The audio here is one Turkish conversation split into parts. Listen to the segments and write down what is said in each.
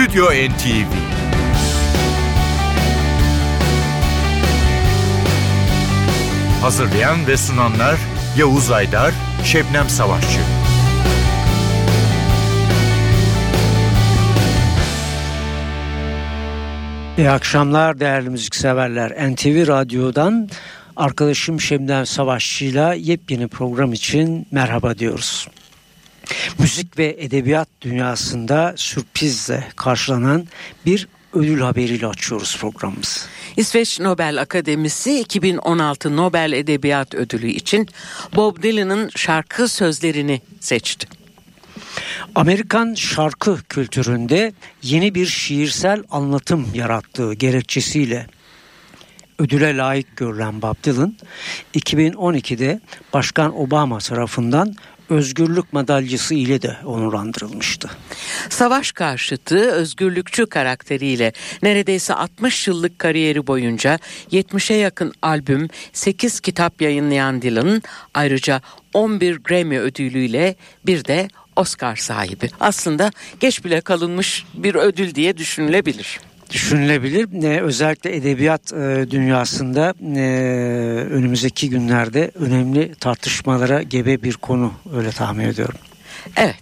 Stüdyo NTV Hazırlayan ve sunanlar Yavuz Aydar, Şebnem Savaşçı. İyi akşamlar değerli müzikseverler. NTV Radyo'dan arkadaşım Şebnem Savaşçı'yla yepyeni program için merhaba diyoruz. Müzik ve edebiyat dünyasında sürprizle karşılanan bir ödül haberiyle açıyoruz programımızı. İsveç Nobel Akademisi 2016 Nobel Edebiyat Ödülü için Bob Dylan'ın şarkı sözlerini seçti. Amerikan şarkı kültüründe yeni bir şiirsel anlatım yarattığı gerekçesiyle ödüle layık görülen Bob Dylan 2012'de Başkan Obama tarafından özgürlük madalyası ile de onurlandırılmıştı. Savaş karşıtı özgürlükçü karakteriyle neredeyse 60 yıllık kariyeri boyunca 70'e yakın albüm, 8 kitap yayınlayan Dylan ayrıca 11 Grammy ödülüyle bir de Oscar sahibi. Aslında geç bile kalınmış bir ödül diye düşünülebilir düşünülebilir. Ee, özellikle edebiyat e, dünyasında e, önümüzdeki günlerde önemli tartışmalara gebe bir konu öyle tahmin ediyorum. Evet.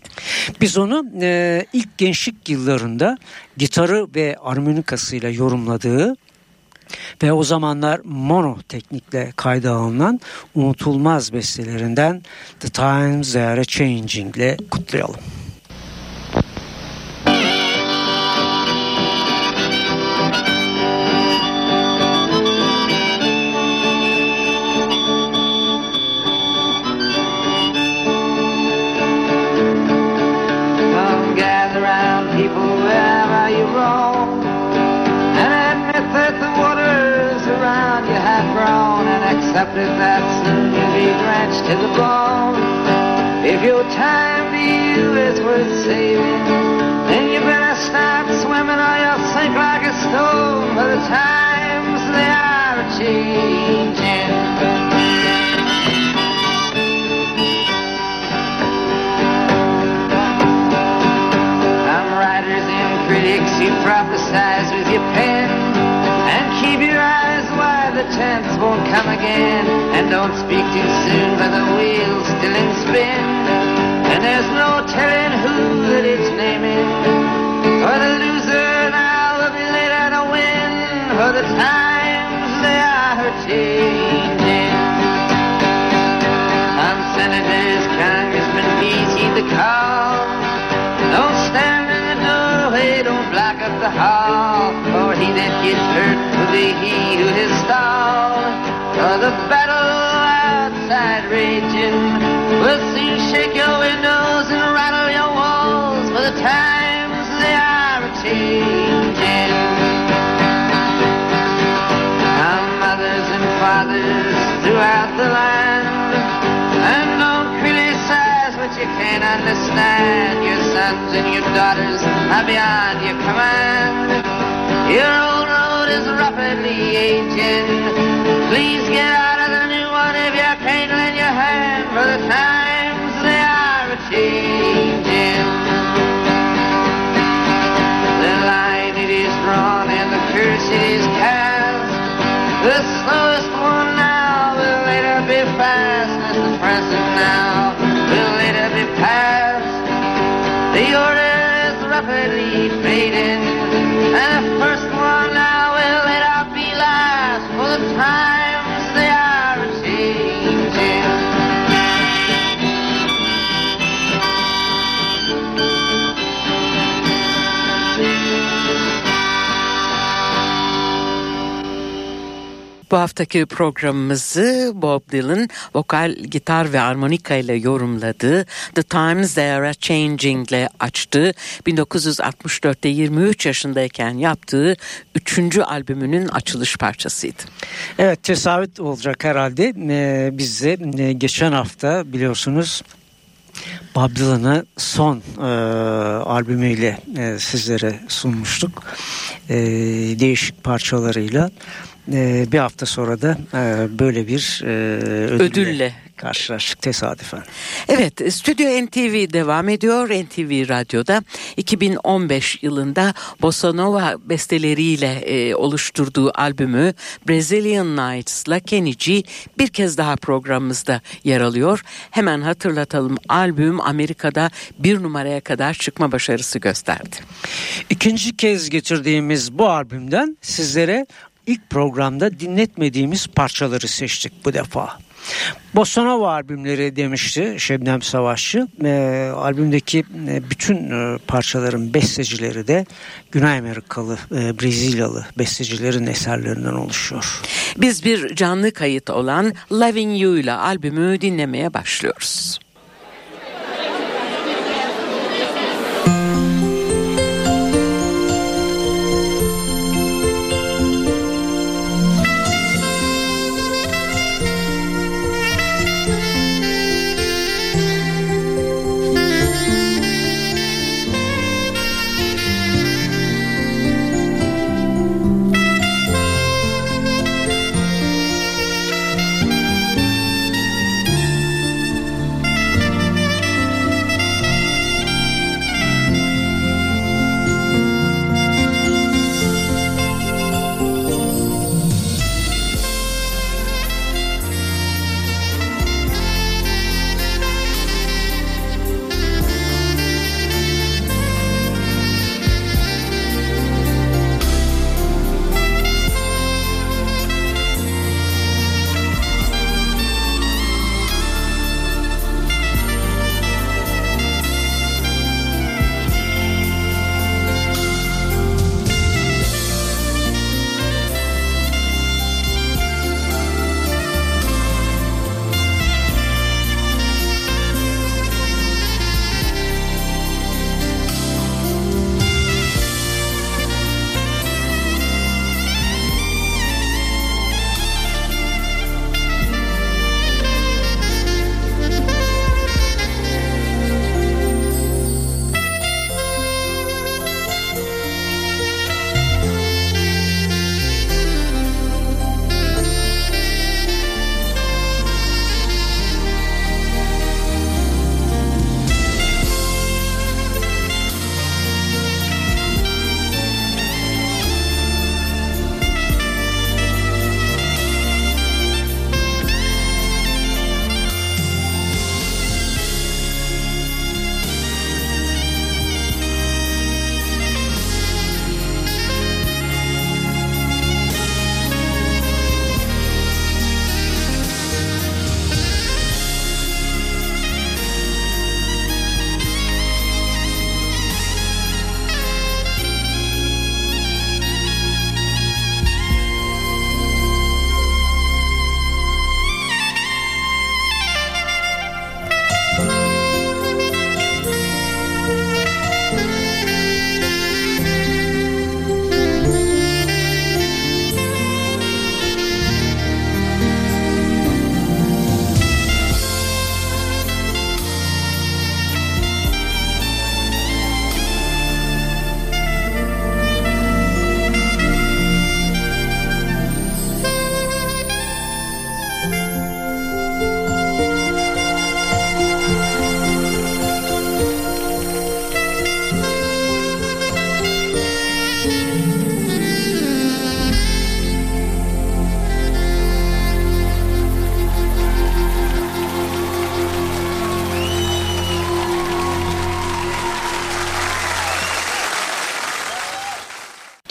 Biz onu e, ilk gençlik yıllarında gitarı ve armonikasıyla yorumladığı ve o zamanlar mono teknikle kayda alınan unutulmaz bestelerinden The Times They Are Changing ile kutlayalım. Times they are changing. Some senators, congressmen, easy to call. Don't stand in the doorway, don't block up the hall. For he that gets hurt will be he who has stalled. For the battle outside raging will soon shake your windows and rattle your walls, for the times throughout the land, and don't criticize what you can't understand. Your sons and your daughters are beyond your command. Your old road is rapidly aging. Please get out Bu haftaki programımızı Bob Dylan vokal, gitar ve armonika ile yorumladığı The Times They Are Changing ile açtığı 1964'te 23 yaşındayken yaptığı 3. albümünün açılış parçasıydı. Evet tesadüf olacak herhalde. Ee, biz de e, geçen hafta biliyorsunuz Bob Dylan'ı son e, albümüyle e, sizlere sunmuştuk. E, değişik parçalarıyla. E, bir hafta sonra da e, böyle bir e, ödülle, ödülle karşılaştık tesadüfen. Evet, Stüdyo NTV devam ediyor. NTV Radyo'da 2015 yılında Bossa Nova besteleriyle e, oluşturduğu albümü Brazilian Nights'la Kenny G bir kez daha programımızda yer alıyor. Hemen hatırlatalım albüm Amerika'da bir numaraya kadar çıkma başarısı gösterdi. İkinci kez getirdiğimiz bu albümden sizlere ilk programda dinletmediğimiz parçaları seçtik bu defa. Bossa Nova albümleri demişti Şebnem Savaşçı. E, albümdeki bütün e, parçaların bestecileri de Güney Amerikalı, e, Brezilyalı bestecilerin eserlerinden oluşuyor. Biz bir canlı kayıt olan Loving You ile albümü dinlemeye başlıyoruz.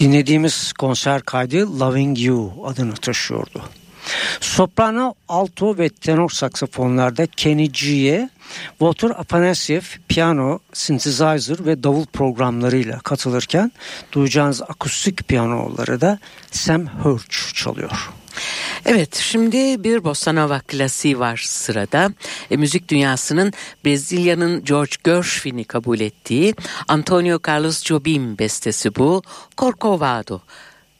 Dinlediğimiz konser kaydı Loving You adını taşıyordu. Soprano, alto ve tenor saksafonlarda Kenny G'ye, Walter Afanasyev piyano, synthesizer ve davul programlarıyla katılırken duyacağınız akustik piyanoları da Sam Hurch çalıyor. Evet şimdi bir bossa nova klasiği var sırada. E, müzik dünyasının Brezilya'nın George Gershwin'i kabul ettiği Antonio Carlos Jobim bestesi bu. Corcovado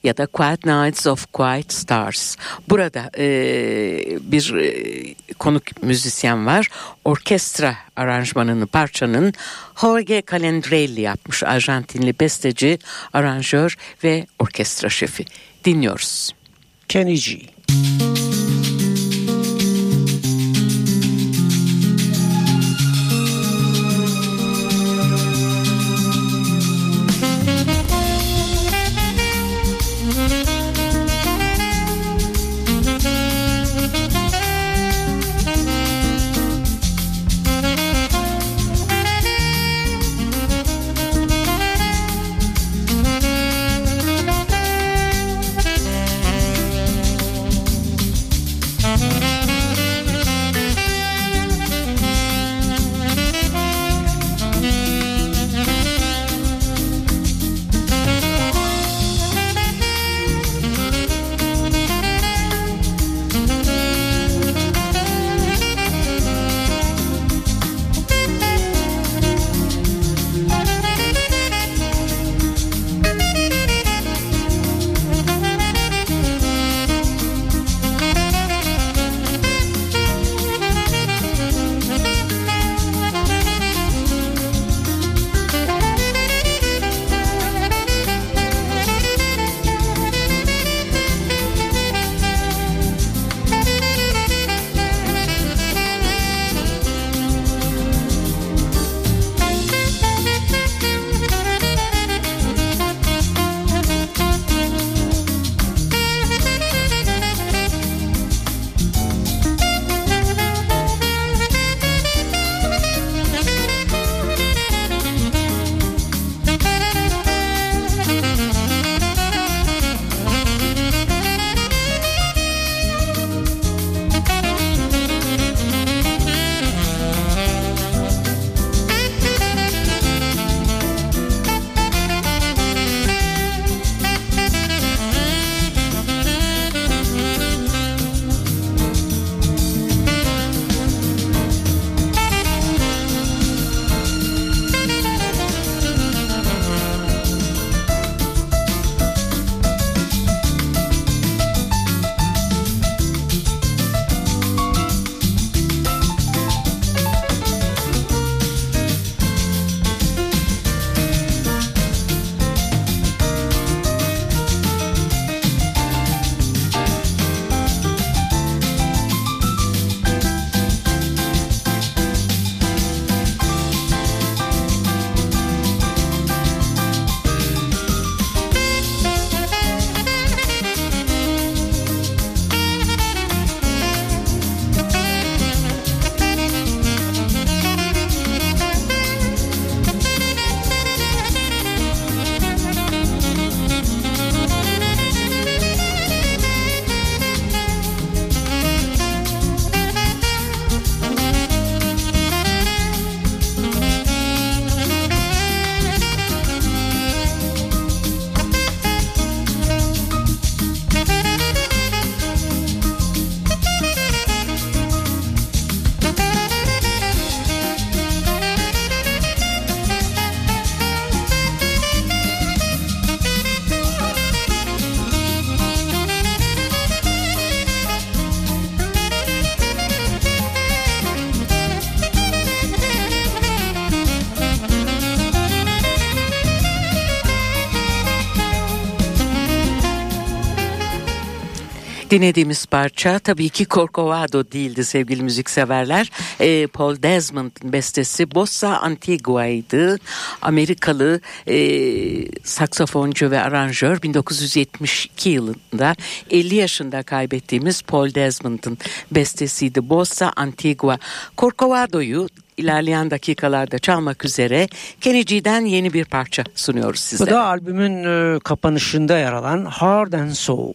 ya da Quiet Nights of Quiet Stars. Burada e, bir e, konuk müzisyen var. Orkestra aranjmanını parçanın Jorge Calendrelli yapmış. Arjantinli besteci, aranjör ve orkestra şefi. Dinliyoruz. Kenny G. Dinlediğimiz parça tabii ki Corcovado değildi sevgili müzikseverler. E, Paul Desmond'ın bestesi Bossa Antigua'ydı. Amerikalı e, saksafoncu ve aranjör 1972 yılında 50 yaşında kaybettiğimiz Paul Desmond'ın bestesiydi Bossa Antigua. Corcovado'yu ilerleyen dakikalarda çalmak üzere Kenny yeni bir parça sunuyoruz sizlere. Bu da albümün e, kapanışında yer alan Hard and Soul.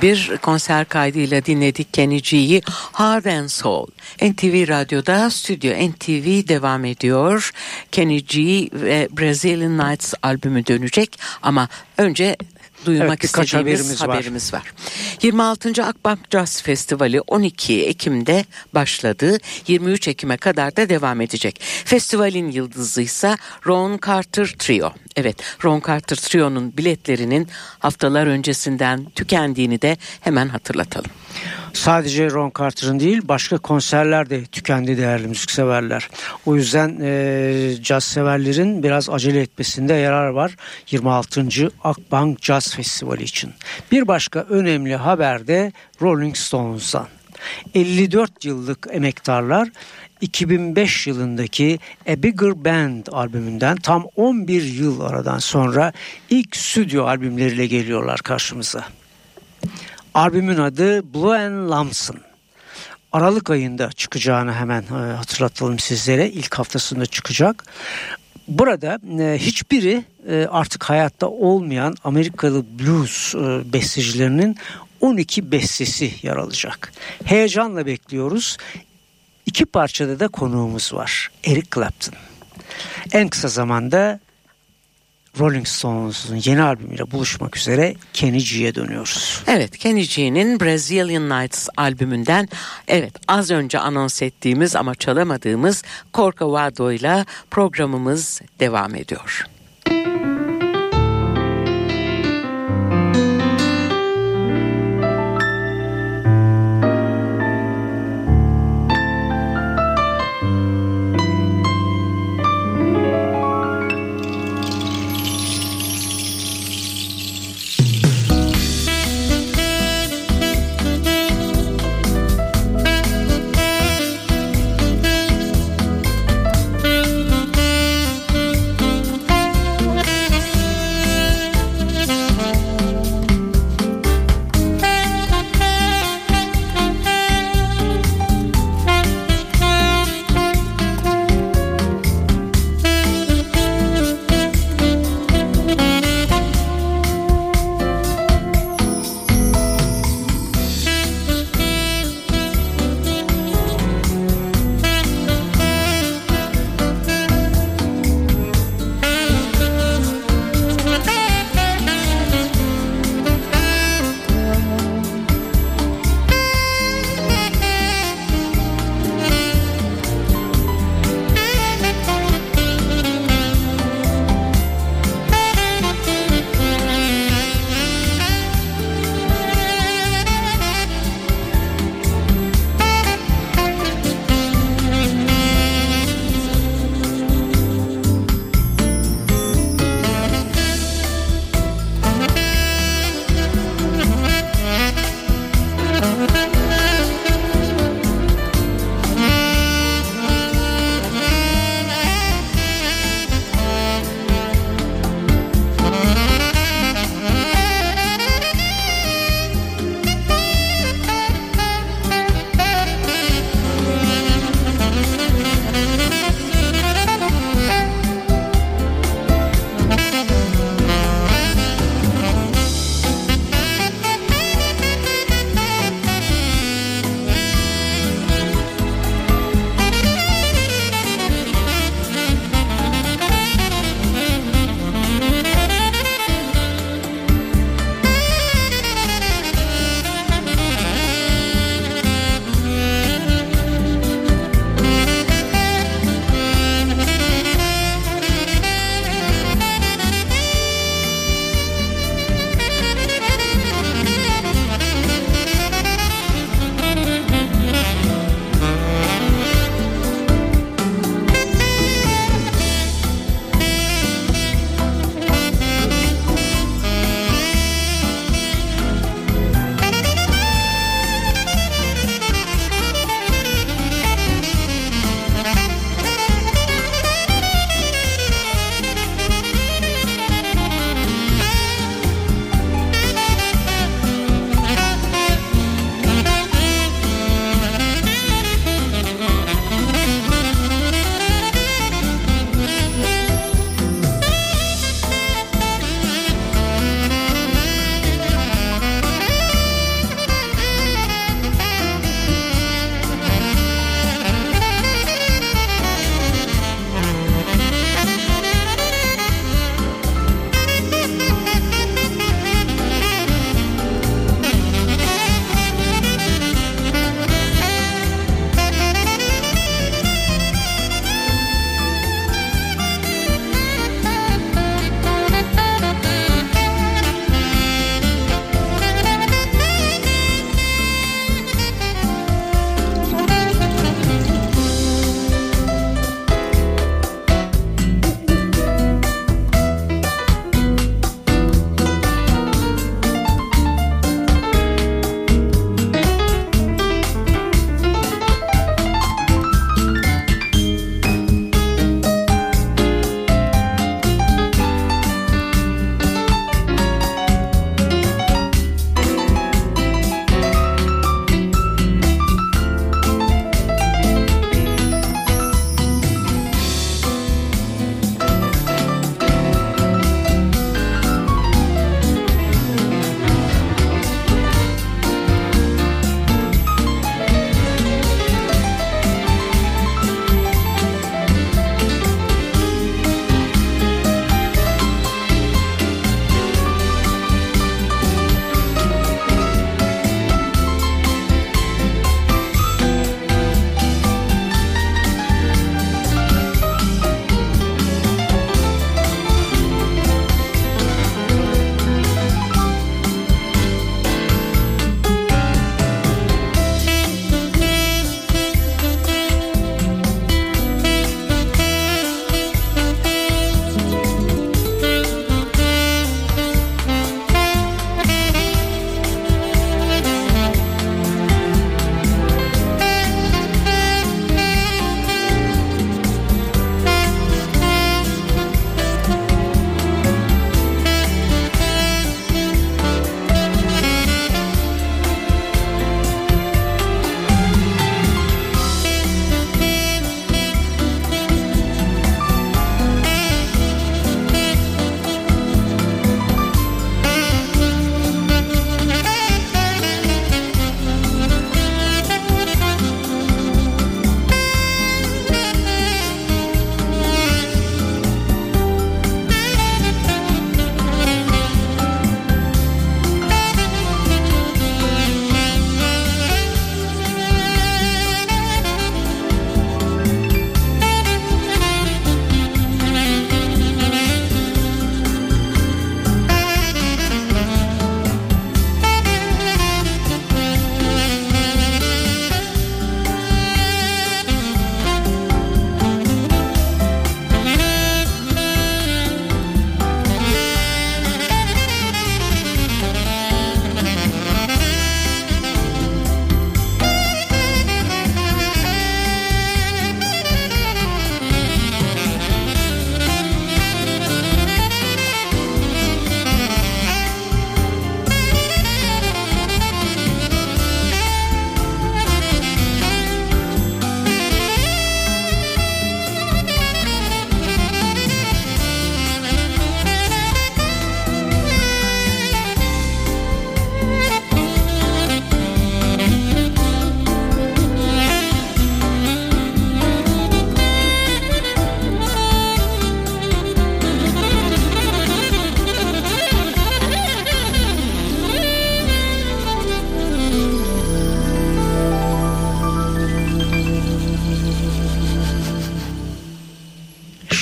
Bir konser kaydıyla dinledik Kenny G'yi Hard and Soul. NTV Radyo'da Stüdyo NTV devam ediyor. Kenny G ve Brazilian Nights albümü dönecek ama önce duymak Evet, istediğimiz haberimiz var. haberimiz var. 26. Akbank Jazz Festivali 12 Ekim'de başladı. 23 Ekim'e kadar da devam edecek. Festivalin yıldızı ise Ron Carter Trio. Evet, Ron Carter Trio'nun biletlerinin haftalar öncesinden tükendiğini de hemen hatırlatalım. Sadece Ron Carter'ın değil başka konserler de tükendi değerli müzikseverler. O yüzden e, caz severlerin biraz acele etmesinde yarar var 26. Akbank Jazz Festivali için. Bir başka önemli haber de Rolling Stones'dan. 54 yıllık emektarlar 2005 yılındaki A Bigger Band albümünden tam 11 yıl aradan sonra ilk stüdyo albümleriyle geliyorlar karşımıza. Albümün adı Blue and Lamson. Aralık ayında çıkacağını hemen e, hatırlatalım sizlere. İlk haftasında çıkacak. Burada e, hiçbiri e, artık hayatta olmayan Amerikalı blues bestecilerinin 12 bestesi yer alacak. Heyecanla bekliyoruz. İki parçada da konuğumuz var. Eric Clapton. En kısa zamanda Rolling Stones'un yeni albümüyle buluşmak üzere Kenny dönüyoruz. Evet, Kenny G'nin Brazilian Nights albümünden evet az önce anons ettiğimiz ama çalamadığımız Corcovado ile programımız devam ediyor.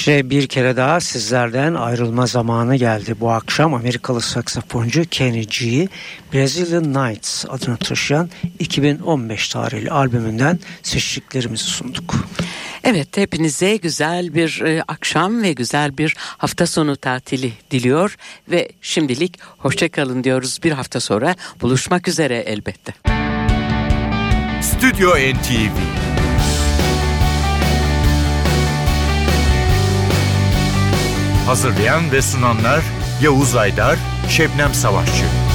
İşte bir kere daha sizlerden ayrılma zamanı geldi. Bu akşam Amerikalı saksafoncu Kenny G, Brazilian Nights adını taşıyan 2015 tarihli albümünden seçtiklerimizi sunduk. Evet hepinize güzel bir e, akşam ve güzel bir hafta sonu tatili diliyor ve şimdilik hoşçakalın diyoruz. Bir hafta sonra buluşmak üzere elbette. Stüdyo NTV Hazırlayan ve sunanlar Yavuz Aydar, Şebnem Savaşçı.